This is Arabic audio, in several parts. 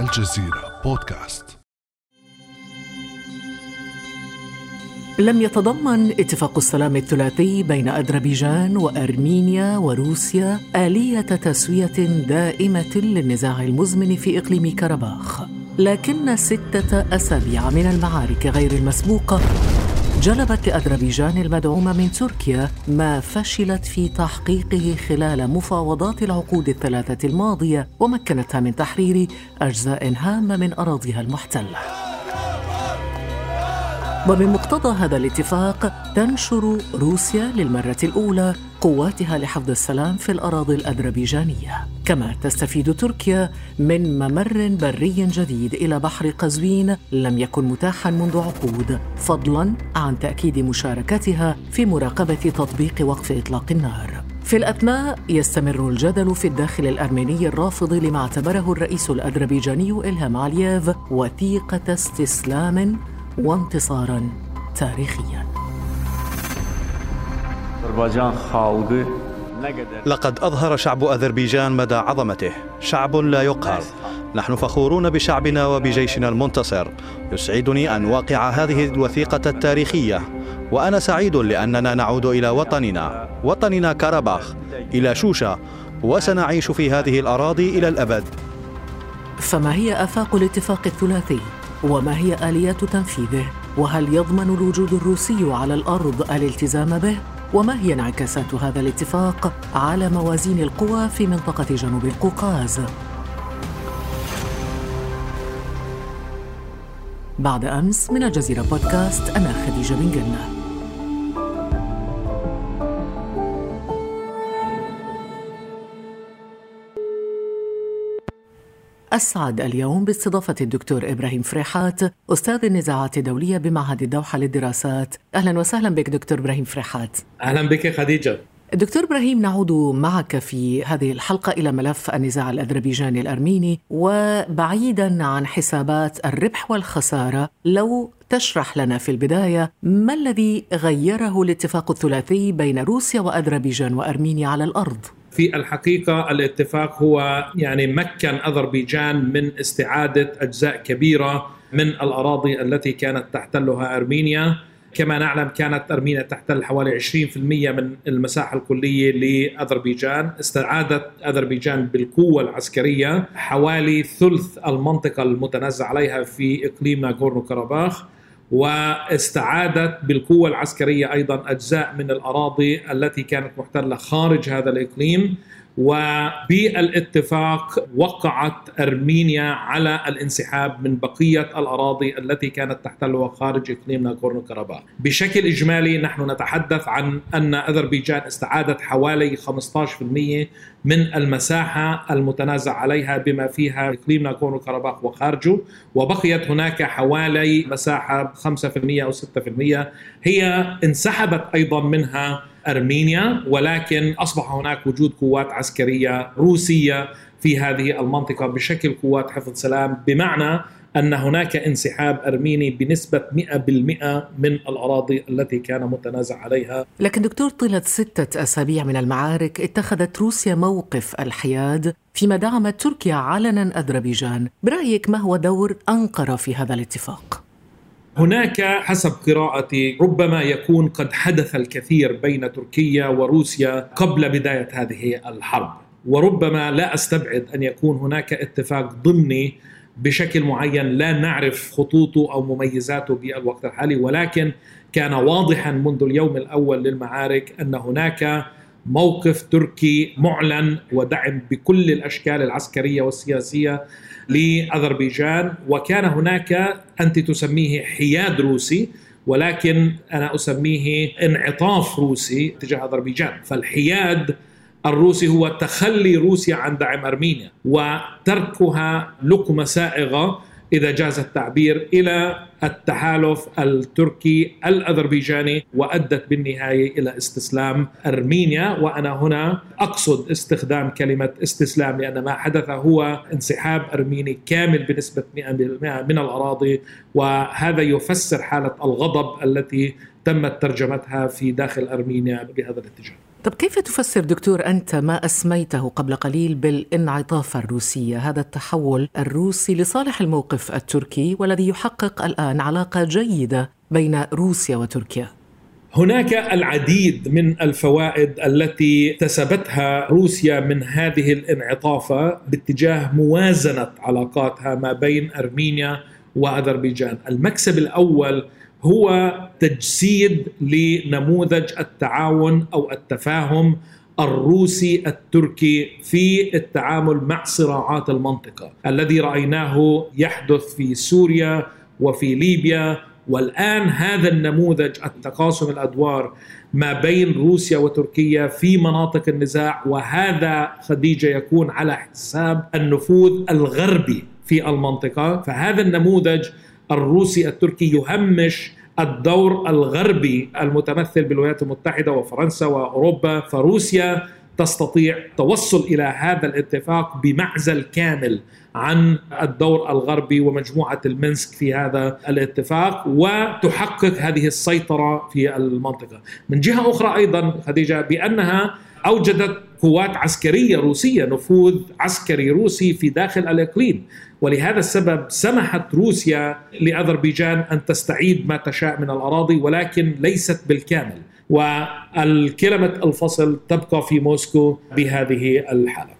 الجزيرة بودكاست. لم يتضمن اتفاق السلام الثلاثي بين أذربيجان وأرمينيا وروسيا آلية تسوية دائمة للنزاع المزمن في إقليم كرباخ لكن ستة أسابيع من المعارك غير المسبوقة جلبت لأذربيجان المدعومة من تركيا ما فشلت في تحقيقه خلال مفاوضات العقود الثلاثة الماضية ومكنتها من تحرير أجزاء هامة من أراضيها المحتلة. ومن مقتضى هذا الاتفاق تنشر روسيا للمرة الأولى قواتها لحفظ السلام في الأراضي الأذربيجانية. كما تستفيد تركيا من ممر بري جديد إلى بحر قزوين لم يكن متاحا منذ عقود فضلا عن تأكيد مشاركتها في مراقبة تطبيق وقف إطلاق النار. في الأثناء يستمر الجدل في الداخل الأرميني الرافض لما اعتبره الرئيس الأذربيجاني إلهام علييف وثيقة استسلام وانتصارا تاريخيا. لقد أظهر شعب أذربيجان مدى عظمته شعب لا يقهر نحن فخورون بشعبنا وبجيشنا المنتصر يسعدني أن واقع هذه الوثيقة التاريخية وأنا سعيد لأننا نعود إلى وطننا وطننا كرباخ إلى شوشة وسنعيش في هذه الأراضي إلى الأبد فما هي آفاق الاتفاق الثلاثي؟ وما هي آليات تنفيذه؟ وهل يضمن الوجود الروسي على الأرض الالتزام به؟ وما هي انعكاسات هذا الاتفاق على موازين القوى في منطقة جنوب القوقاز؟ بعد أمس من الجزيرة بودكاست أنا خديجة بن جنة أسعد اليوم باستضافة الدكتور إبراهيم فريحات أستاذ النزاعات الدولية بمعهد الدوحة للدراسات. أهلا وسهلا بك دكتور إبراهيم فريحات. أهلا بك خديجة. دكتور إبراهيم نعود معك في هذه الحلقة إلى ملف النزاع الأذربيجاني الأرميني وبعيدا عن حسابات الربح والخسارة لو تشرح لنا في البداية ما الذي غيره الاتفاق الثلاثي بين روسيا وأذربيجان وأرمينيا على الأرض؟ في الحقيقة الاتفاق هو يعني مكن أذربيجان من استعادة أجزاء كبيرة من الأراضي التي كانت تحتلها أرمينيا. كما نعلم كانت أرمينيا تحتل حوالي 20% من المساحة الكلية لأذربيجان. استعادت أذربيجان بالقوة العسكرية حوالي ثلث المنطقة المتنازع عليها في إقليم ناغورنو كاراباخ واستعادت بالقوة العسكرية أيضا أجزاء من الأراضي التي كانت محتلة خارج هذا الإقليم. وبالاتفاق وقعت أرمينيا على الانسحاب من بقية الأراضي التي كانت تحتلها خارج إقليم ناغورنو كاراباخ. بشكل إجمالي نحن نتحدث عن أن أذربيجان استعادت حوالي 15% من المساحة المتنازع عليها بما فيها إقليم ناغورنو كاراباخ وخارجه وبقيت هناك حوالي مساحة 5% أو 6% هي انسحبت أيضا منها أرمينيا ولكن أصبح هناك وجود قوات عسكرية روسية في هذه المنطقة بشكل قوات حفظ سلام بمعنى أن هناك انسحاب أرميني بنسبة 100% من الأراضي التي كان متنازع عليها لكن دكتور طيلة ستة أسابيع من المعارك اتخذت روسيا موقف الحياد فيما دعمت تركيا علنا أذربيجان برأيك ما هو دور أنقرة في هذا الاتفاق؟ هناك حسب قراءتي ربما يكون قد حدث الكثير بين تركيا وروسيا قبل بداية هذه الحرب. وربما لا أستبعد أن يكون هناك اتفاق ضمني بشكل معين. لا نعرف خطوطه أو مميزاته بالوقت الحالي ولكن كان واضحا منذ اليوم الأول للمعارك أن هناك موقف تركي معلن ودعم بكل الأشكال العسكرية والسياسية لأذربيجان. وكان هناك أنت تسميه حياد روسي ولكن أنا أسميه انعطاف روسي تجاه أذربيجان. فالحياد الروسي هو تخلي روسيا عن دعم أرمينيا وتركها لقمة سائغة إذا جاز التعبير إلى التحالف التركي الأذربيجاني وأدت بالنهاية إلى استسلام أرمينيا وأنا هنا أقصد استخدام كلمة استسلام لأن ما حدث هو انسحاب أرميني كامل بنسبة 100% من الأراضي وهذا يفسر حالة الغضب التي تمت ترجمتها في داخل أرمينيا بهذا الاتجاه. طب كيف تفسر دكتور أنت ما أسميته قبل قليل بالانعطاف الروسية؟ هذا التحول الروسي لصالح الموقف التركي والذي يحقق الآن علاقة جيدة بين روسيا وتركيا. هناك العديد من الفوائد التي اكتسبتها روسيا من هذه الانعطافة باتجاه موازنة علاقاتها ما بين أرمينيا وأذربيجان. المكسب الأول هو تجسيد لنموذج التعاون أو التفاهم الروسي التركي في التعامل مع صراعات المنطقة الذي رأيناه يحدث في سوريا وفي ليبيا. والآن هذا النموذج التقاسم الأدوار ما بين روسيا وتركيا في مناطق النزاع وهذا خديجة يكون على حساب النفوذ الغربي في المنطقة. فهذا النموذج الروسي التركي يهمش الدور الغربي المتمثل بالولايات المتحدة وفرنسا وأوروبا فروسيا تستطيع توصل إلى هذا الاتفاق بمعزل كامل عن الدور الغربي ومجموعة المنسك في هذا الاتفاق وتحقق هذه السيطرة في المنطقة. من جهة أخرى أيضا خديجة بأنها أوجدت قوات عسكرية روسية نفوذ عسكري روسي في داخل الإقليم. ولهذا السبب سمحت روسيا لأذربيجان أن تستعيد ما تشاء من الأراضي ولكن ليست بالكامل. والكلمة الفصل تبقى في موسكو بهذه الحالة.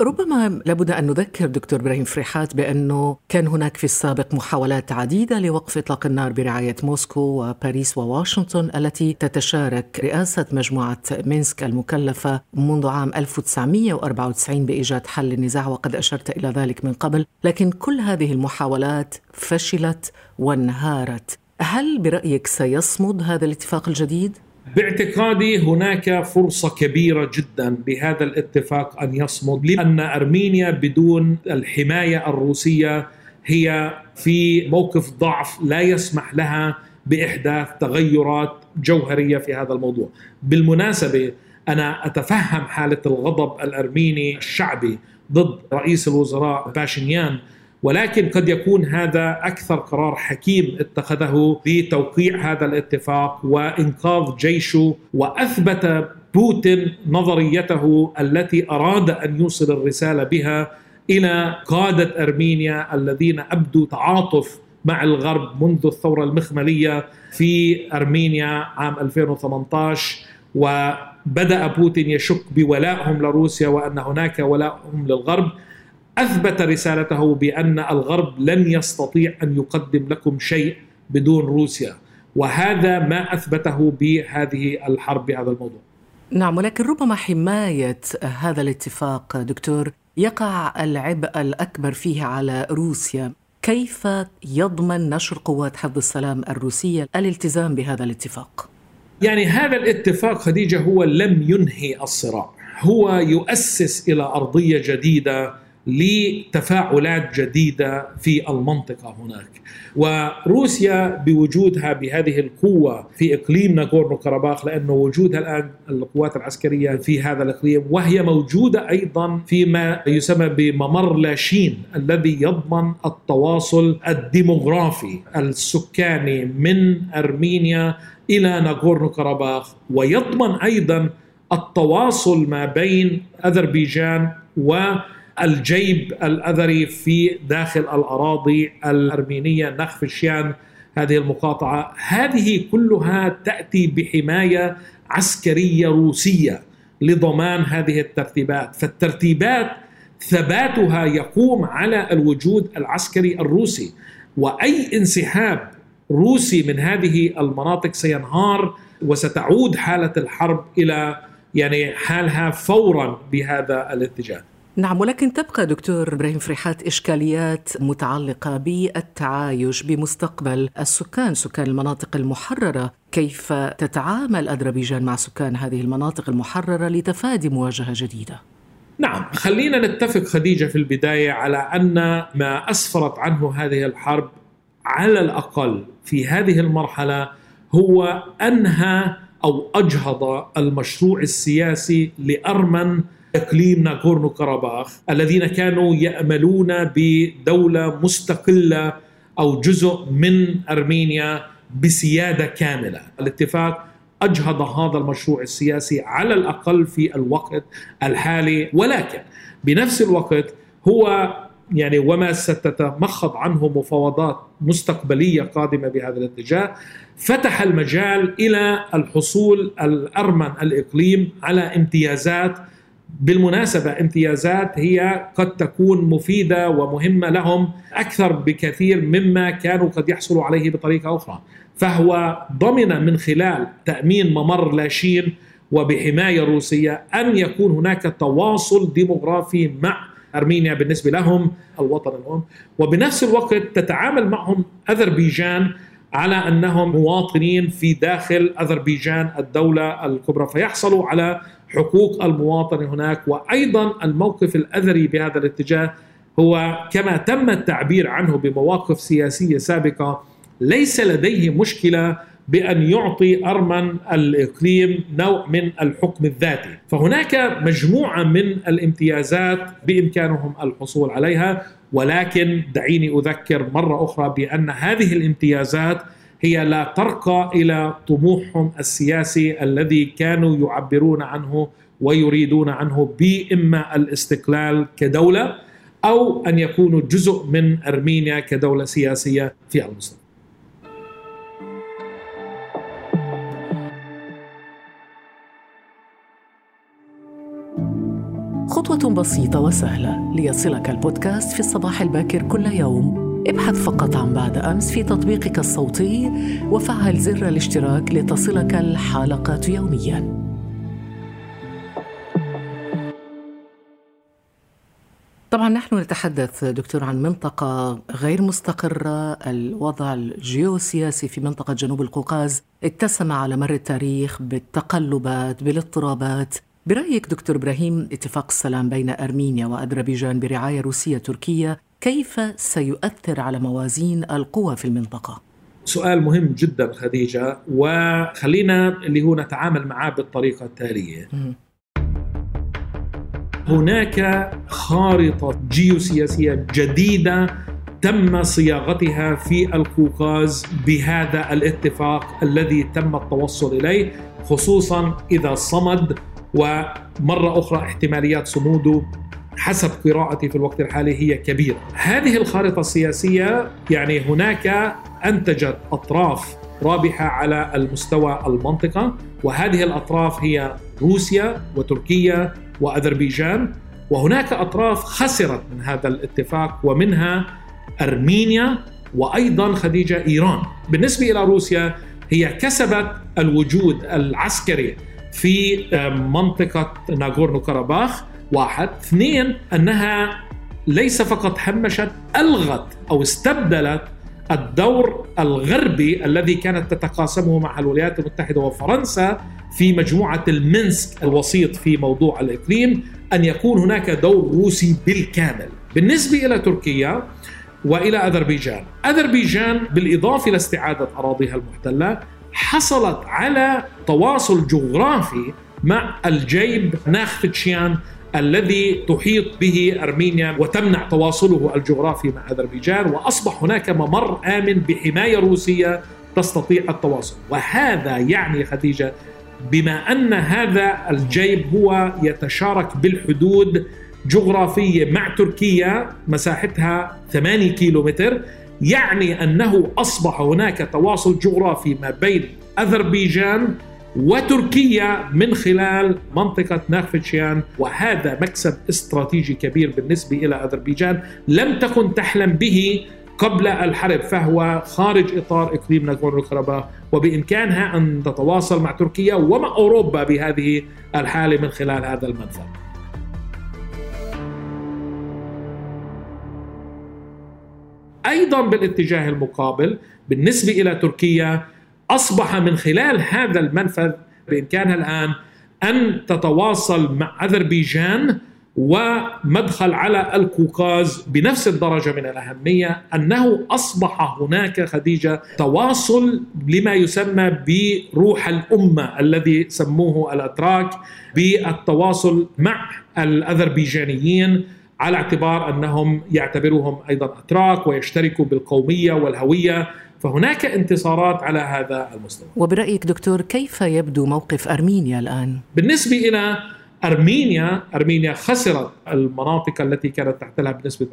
ربما لابد أن نذكر دكتور إبراهيم فريحات بأنه كان هناك في السابق محاولات عديدة لوقف إطلاق النار برعاية موسكو وباريس وواشنطن التي تتشارك رئاسة مجموعة مينسك المكلفة منذ عام 1994 بإيجاد حل للنزاع وقد أشرت إلى ذلك من قبل، لكن كل هذه المحاولات فشلت وانهارت. هل برأيك سيصمد هذا الاتفاق الجديد؟ باعتقادي هناك فرصة كبيرة جدا بهذا الاتفاق أن يصمد لأن أرمينيا بدون الحماية الروسية هي في موقف ضعف لا يسمح لها بإحداث تغيرات جوهرية في هذا الموضوع. بالمناسبة أنا أتفهم حالة الغضب الأرميني الشعبي ضد رئيس الوزراء باشنيان ولكن قد يكون هذا أكثر قرار حكيم اتخذه لتوقيع هذا الاتفاق وإنقاذ جيشه وأثبت بوتين نظريته التي أراد أن يوصل الرسالة بها إلى قادة أرمينيا الذين أبدوا تعاطف مع الغرب منذ الثورة المخملية في أرمينيا عام 2018 وبدأ بوتين يشك بولائهم لروسيا وأن هناك ولائهم للغرب. أثبت رسالته بأن الغرب لن يستطيع أن يقدم لكم شيء بدون روسيا وهذا ما أثبته بهذه الحرب بهذا الموضوع. نعم ولكن ربما حماية هذا الاتفاق دكتور يقع العبء الأكبر فيه على روسيا. كيف يضمن نشر قوات حفظ السلام الروسية الالتزام بهذا الاتفاق؟ يعني هذا الاتفاق خديجة هو لم ينهي الصراع، هو يؤسس إلى أرضية جديدة لتفاعلات جديدة في المنطقة هناك. وروسيا بوجودها بهذه القوة في إقليم ناغورنو كاراباخ لأنه وجودها الآن القوات العسكرية في هذا الإقليم وهي موجودة أيضا فيما يسمى بممر لاشين الذي يضمن التواصل الديموغرافي السكاني من أرمينيا إلى ناغورنو كاراباخ ويضمن أيضا التواصل ما بين أذربيجان و الجيب الأذري في داخل الأراضي الأرمينية نخف الشيان. هذه المقاطعة هذه كلها تأتي بحماية عسكرية روسية لضمان هذه الترتيبات. فالترتيبات ثباتها يقوم على الوجود العسكري الروسي. وأي انسحاب روسي من هذه المناطق سينهار وستعود حالة الحرب إلى يعني حالها فورا بهذا الاتجاه. نعم ولكن تبقى دكتور إبراهيم فريحات إشكاليات متعلقة بالتعايش بمستقبل السكان سكان المناطق المحررة. كيف تتعامل أذربيجان مع سكان هذه المناطق المحررة لتفادي مواجهة جديدة؟ نعم خلينا نتفق خديجة في البداية على أن ما أسفرت عنه هذه الحرب على الأقل في هذه المرحلة هو أنهى أو أجهض المشروع السياسي لأرمن اقليم ناغورنو كاراباخ الذين كانوا يأملون بدولة مستقلة أو جزء من أرمينيا بسيادة كاملة، الاتفاق أجهض هذا المشروع السياسي على الأقل في الوقت الحالي ولكن بنفس الوقت هو يعني وما ستتمخض عنه مفاوضات مستقبلية قادمة بهذا الاتجاه فتح المجال إلى الحصول الأرمن الإقليم على امتيازات بالمناسبة امتيازات هي قد تكون مفيدة ومهمة لهم أكثر بكثير مما كانوا قد يحصلوا عليه بطريقة أخرى. فهو ضمن من خلال تأمين ممر لاشين وبحماية روسية أن يكون هناك تواصل ديموغرافي مع أرمينيا بالنسبة لهم الوطن الأم. وبنفس الوقت تتعامل معهم أذربيجان على أنهم مواطنين في داخل أذربيجان الدولة الكبرى. فيحصلوا على حقوق المواطن هناك. وأيضا الموقف الاثري بهذا الاتجاه هو كما تم التعبير عنه بمواقف سياسية سابقة ليس لديه مشكلة بأن يعطي ارمن الإقليم نوع من الحكم الذاتي، فهناك مجموعة من الامتيازات بإمكانهم الحصول عليها ولكن دعيني أذكر مرة أخرى بأن هذه الامتيازات هي لا ترقى إلى طموحهم السياسي الذي كانوا يعبرون عنه ويريدون عنه باما الاستقلال كدولة أو أن يكونوا جزء من أرمينيا كدولة سياسية في المستقبل. خطوة بسيطة وسهلة ليصلك البودكاست في الصباح الباكر كل يوم ابحث فقط عن بعد أمس في تطبيقك الصوتي وفعل زر الاشتراك لتصلك الحلقات يومياً. طبعا نحن نتحدث دكتور عن منطقة غير مستقرة الوضع الجيوسياسي في منطقة جنوب القوقاز اتسم على مر التاريخ بالتقلبات بالاضطرابات برأيك دكتور إبراهيم اتفاق السلام بين أرمينيا وأذربيجان برعاية روسية تركية كيف سيؤثر على موازين القوى في المنطقة؟ سؤال مهم جدا خديجة وخلينا اللي هو نتعامل معاه بالطريقة التالية. هناك خارطة جيوسياسية جديدة تم صياغتها في القوقاز بهذا الاتفاق الذي تم التوصل إليه خصوصا إذا صمد ومرة أخرى احتماليات صموده حسب قراءتي في الوقت الحالي هي كبيرة. هذه الخارطة السياسية يعني هناك أنتجت أطراف رابحة على المستوى المنطقة وهذه الأطراف هي روسيا وتركيا وأذربيجان وهناك أطراف خسرت من هذا الاتفاق ومنها أرمينيا وأيضا خديجة إيران. بالنسبة إلى روسيا هي كسبت الوجود العسكري في منطقة ناغورنو كاراباخ واحد. اثنين أنها ليس فقط همشت ألغت أو استبدلت الدور الغربي الذي كانت تتقاسمه مع الولايات المتحدة وفرنسا في مجموعة المنسك الوسيط في موضوع الإقليم أن يكون هناك دور روسي بالكامل. بالنسبة إلى تركيا وإلى أذربيجان، أذربيجان بالإضافة إلى استعادة أراضيها المحتلة حصلت على تواصل جغرافي مع الجيب ناخفتشيان الذي تحيط به أرمينيا وتمنع تواصله الجغرافي مع أذربيجان وأصبح هناك ممر آمن بحماية روسية تستطيع التواصل. وهذا يعني خديجة بما أن هذا الجيب هو يتشارك بالحدود جغرافية مع تركيا مساحتها 8 كيلومتر يعني أنه أصبح هناك تواصل جغرافي ما بين أذربيجان وتركيا من خلال منطقة ناخفتشيان وهذا مكسب استراتيجي كبير بالنسبة إلى أذربيجان. لم تكن تحلم به قبل الحرب فهو خارج إطار إقليم ناغورنو كاراباخ وبإمكانها أن تتواصل مع تركيا ومع أوروبا بهذه الحالة من خلال هذا المنفذ أيضا بالاتجاه المقابل بالنسبة إلى تركيا أصبح من خلال هذا المنفذ بإمكانها الآن أن تتواصل مع أذربيجان ومدخل على القوقاز بنفس الدرجة من الأهمية أنه أصبح هناك خديجة تواصل لما يسمى بروح الأمة الذي سموه الأتراك بالتواصل مع الأذربيجانيين على اعتبار أنهم يعتبروهم أيضا أتراك ويشتركوا بالقومية والهوية فهناك انتصارات على هذا المستوى وبرأيك دكتور كيف يبدو موقف أرمينيا الآن؟ بالنسبة إلى أرمينيا أرمينيا خسرت المناطق التي كانت تحتلها بنسبة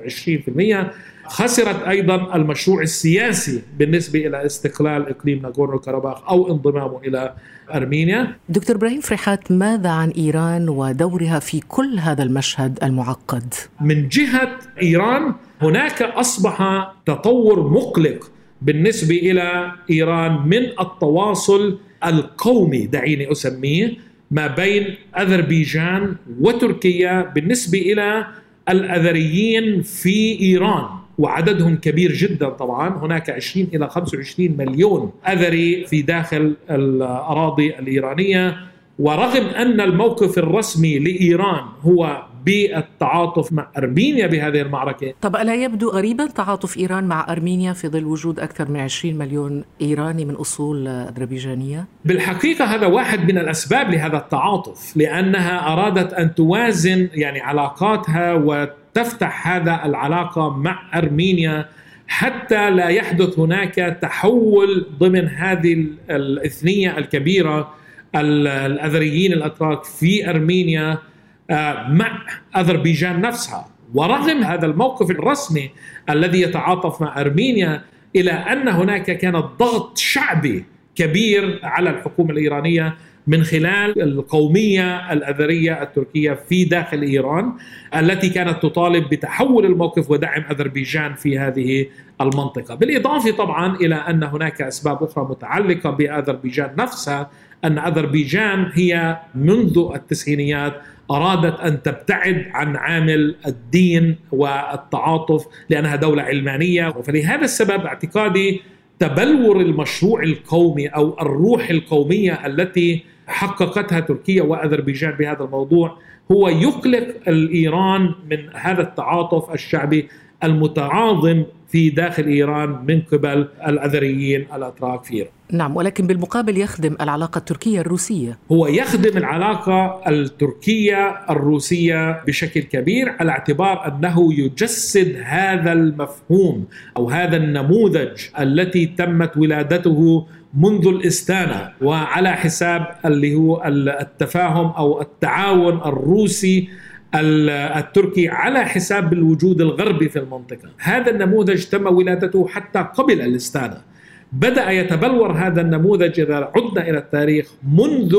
20% خسرت أيضا المشروع السياسي بالنسبة إلى استقلال إقليم ناغورنو كاراباخ أو انضمامه إلى أرمينيا دكتور إبراهيم فرحات ماذا عن إيران ودورها في كل هذا المشهد المعقد؟ من جهة إيران هناك أصبح تطور مقلق بالنسبة إلى إيران من التواصل القومي دعيني أسميه ما بين أذربيجان وتركيا بالنسبة إلى الأذريين في إيران وعددهم كبير جدا طبعا هناك 20 إلى 25 مليون أذري في داخل الأراضي الإيرانية ورغم أن الموقف الرسمي لإيران هو بالتعاطف مع أرمينيا بهذه المعركة. طب ألا يبدو غريبا تعاطف إيران مع أرمينيا في ظل وجود أكثر من 20 مليون إيراني من أصول أذربيجانية؟ بالحقيقة هذا واحد من الأسباب لهذا التعاطف لأنها أرادت أن توازن يعني علاقاتها وتفتح هذا العلاقة مع أرمينيا حتى لا يحدث هناك تحول ضمن هذه الإثنية الكبيرة الأذريين الأتراك في أرمينيا. مع أذربيجان نفسها. ورغم هذا الموقف الرسمي الذي يتعاطف مع أرمينيا إلى أن هناك كان ضغط شعبي كبير على الحكومة الإيرانية من خلال القومية الأذرية التركية في داخل إيران التي كانت تطالب بتحول الموقف ودعم أذربيجان في هذه المنطقة، بالإضافة طبعا إلى أن هناك أسباب أخرى متعلقة بأذربيجان نفسها أن أذربيجان هي منذ التسعينيات أرادت أن تبتعد عن عامل الدين والتعاطف لأنها دولة علمانية. فلهذا السبب اعتقادي تبلور المشروع القومي أو الروح القومية التي حققتها تركيا وأذربيجان بهذا الموضوع هو يقلق الإيران من هذا التعاطف الشعبي المتعاظم في داخل إيران من قبل الأذريين الأتراك في إيران. نعم ولكن بالمقابل يخدم العلاقة التركية الروسية. هو يخدم العلاقة التركية الروسية بشكل كبير على اعتبار أنه يجسد هذا المفهوم أو هذا النموذج التي تمت ولادته منذ الاستانة وعلى حساب اللي هو التفاهم أو التعاون الروسي التركي على حساب الوجود الغربي في المنطقة هذا النموذج تم ولادته حتى قبل الاستانة بدأ يتبلور هذا النموذج إذا عدنا إلى التاريخ منذ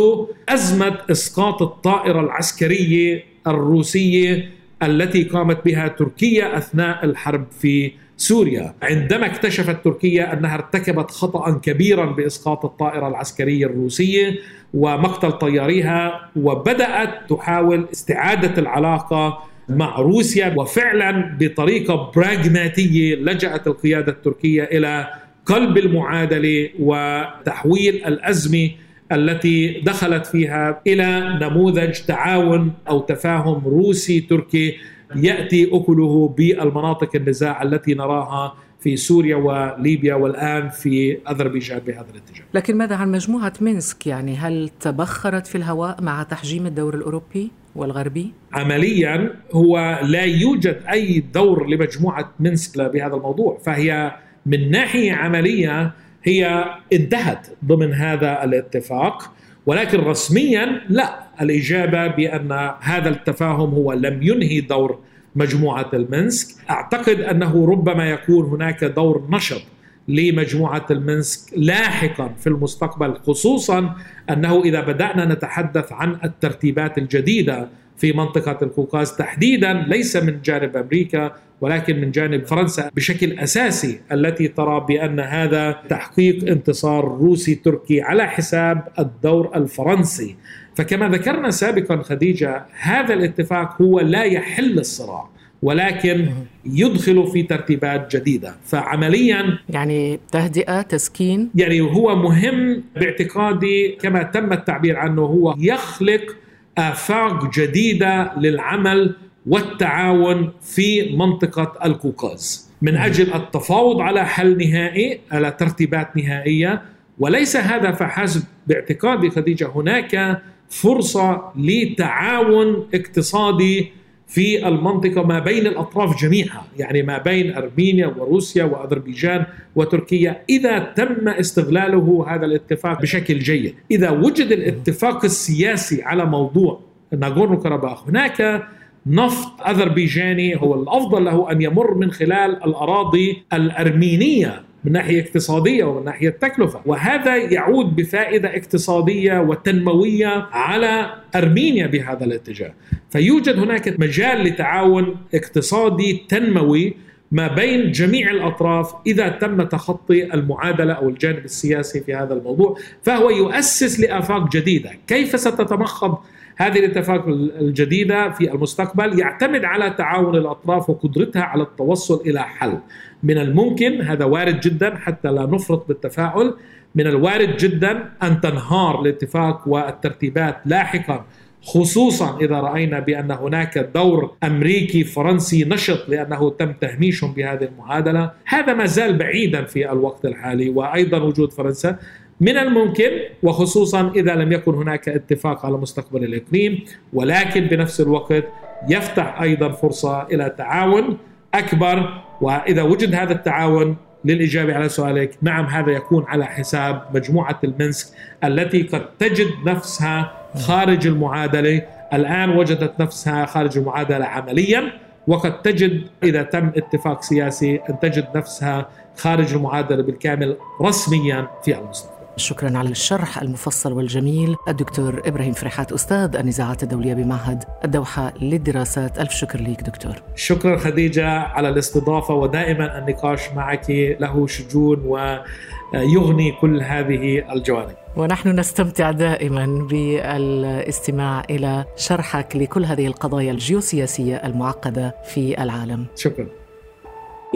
أزمة إسقاط الطائرة العسكرية الروسية التي قامت بها تركيا أثناء الحرب في سوريا. عندما اكتشفت تركيا أنها ارتكبت خطأ كبيرا بإسقاط الطائرة العسكرية الروسية ومقتل طياريها وبدأت تحاول استعادة العلاقة مع روسيا. وفعلا بطريقة براغماتية لجأت القيادة التركية إلى قلب المعادلة وتحويل الأزمة التي دخلت فيها إلى نموذج تعاون أو تفاهم روسي تركي يأتي أكله بالمناطق النزاع التي نراها في سوريا وليبيا والآن في أذربيجان بهذا الاتجاه. لكن ماذا عن مجموعة مينسك؟ يعني هل تبخرت في الهواء مع تحجيم الدور الأوروبي والغربي؟ عمليا هو لا يوجد أي دور لمجموعة مينسك بهذا الموضوع، فهي من ناحية عملية هي انتهت ضمن هذا الاتفاق ولكن رسميا لا. الإجابة بأن هذا التفاهم هو لم ينهي دور مجموعة المنسك. أعتقد أنه ربما يكون هناك دور نشط لمجموعة المنسك لاحقا في المستقبل خصوصا أنه إذا بدأنا نتحدث عن الترتيبات الجديدة في منطقة القوقاز تحديدا ليس من جانب أمريكا ولكن من جانب فرنسا بشكل أساسي التي ترى بأن هذا تحقيق انتصار روسي تركي على حساب الدور الفرنسي. فكما ذكرنا سابقا خديجة هذا الاتفاق هو لا يحل الصراع ولكن يدخل في ترتيبات جديدة. فعمليا يعني تهدئة تسكين؟ يعني هو مهم باعتقادي كما تم التعبير عنه هو يخلق آفاق جديدة للعمل والتعاون في منطقة القوقاز من أجل التفاوض على حل نهائي على ترتيبات نهائية وليس هذا فحسب باعتقادي خديجة هناك فرصة لتعاون اقتصادي في المنطقة ما بين الأطراف جميعها يعني ما بين أرمينيا وروسيا وأذربيجان وتركيا. إذا تم استغلاله هذا الاتفاق بشكل جيد إذا وجد الاتفاق السياسي على موضوع ناغورنو كاراباخ هناك نفط أذربيجاني هو الأفضل له أن يمر من خلال الأراضي الأرمينية من ناحية اقتصادية ومن ناحية تكلفة. وهذا يعود بفائدة اقتصادية وتنموية على أرمينيا بهذا الاتجاه. فيوجد هناك مجال لتعاون اقتصادي تنموي ما بين جميع الأطراف إذا تم تخطي المعادلة أو الجانب السياسي في هذا الموضوع. فهو يؤسس لآفاق جديدة. كيف ستتمخض هذه الاتفاق الجديدة في المستقبل يعتمد على تعاون الأطراف وقدرتها على التوصل إلى حل. من الممكن هذا وارد جدا حتى لا نفرط بالتفاؤل من الوارد جدا أن تنهار الاتفاق والترتيبات لاحقا خصوصا إذا رأينا بأن هناك دور أمريكي فرنسي نشط لأنه تم تهميشهم بهذه المعادلة، هذا ما زال بعيدا في الوقت الحالي وأيضا وجود فرنسا. من الممكن وخصوصا إذا لم يكن هناك اتفاق على مستقبل الإقليم ولكن بنفس الوقت يفتح أيضا فرصة إلى تعاون أكبر. وإذا وجد هذا التعاون للإجابة على سؤالك نعم هذا يكون على حساب مجموعة المنسك التي قد تجد نفسها خارج المعادلة. الآن وجدت نفسها خارج المعادلة عمليا وقد تجد إذا تم اتفاق سياسي أن تجد نفسها خارج المعادلة بالكامل رسميا في المستقبل. شكرا على الشرح المفصل والجميل الدكتور إبراهيم فرحات أستاذ النزاعات الدولية بمعهد الدوحة للدراسات ألف شكر لك دكتور شكرا خديجة على الاستضافة ودائما النقاش معك له شجون ويغني كل هذه الجوانب ونحن نستمتع دائما بالاستماع إلى شرحك لكل هذه القضايا الجيوسياسية المعقدة في العالم. شكرا.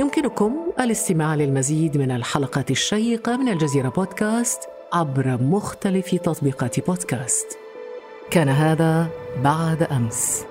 يمكنكم الاستماع للمزيد من الحلقات الشيقة من الجزيرة بودكاست عبر مختلف تطبيقات بودكاست. كان هذا بعد أمس.